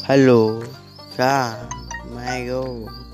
Hello, Ah, my God.